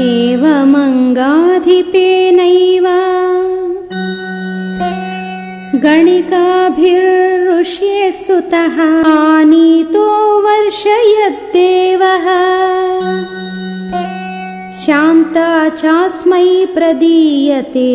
एवमङ्गाधिपेनैव गणिकाभिर्ऋष्ये सुतः आनीतो वर्षयद्देवः। शान्ता चास्मै प्रदीयते।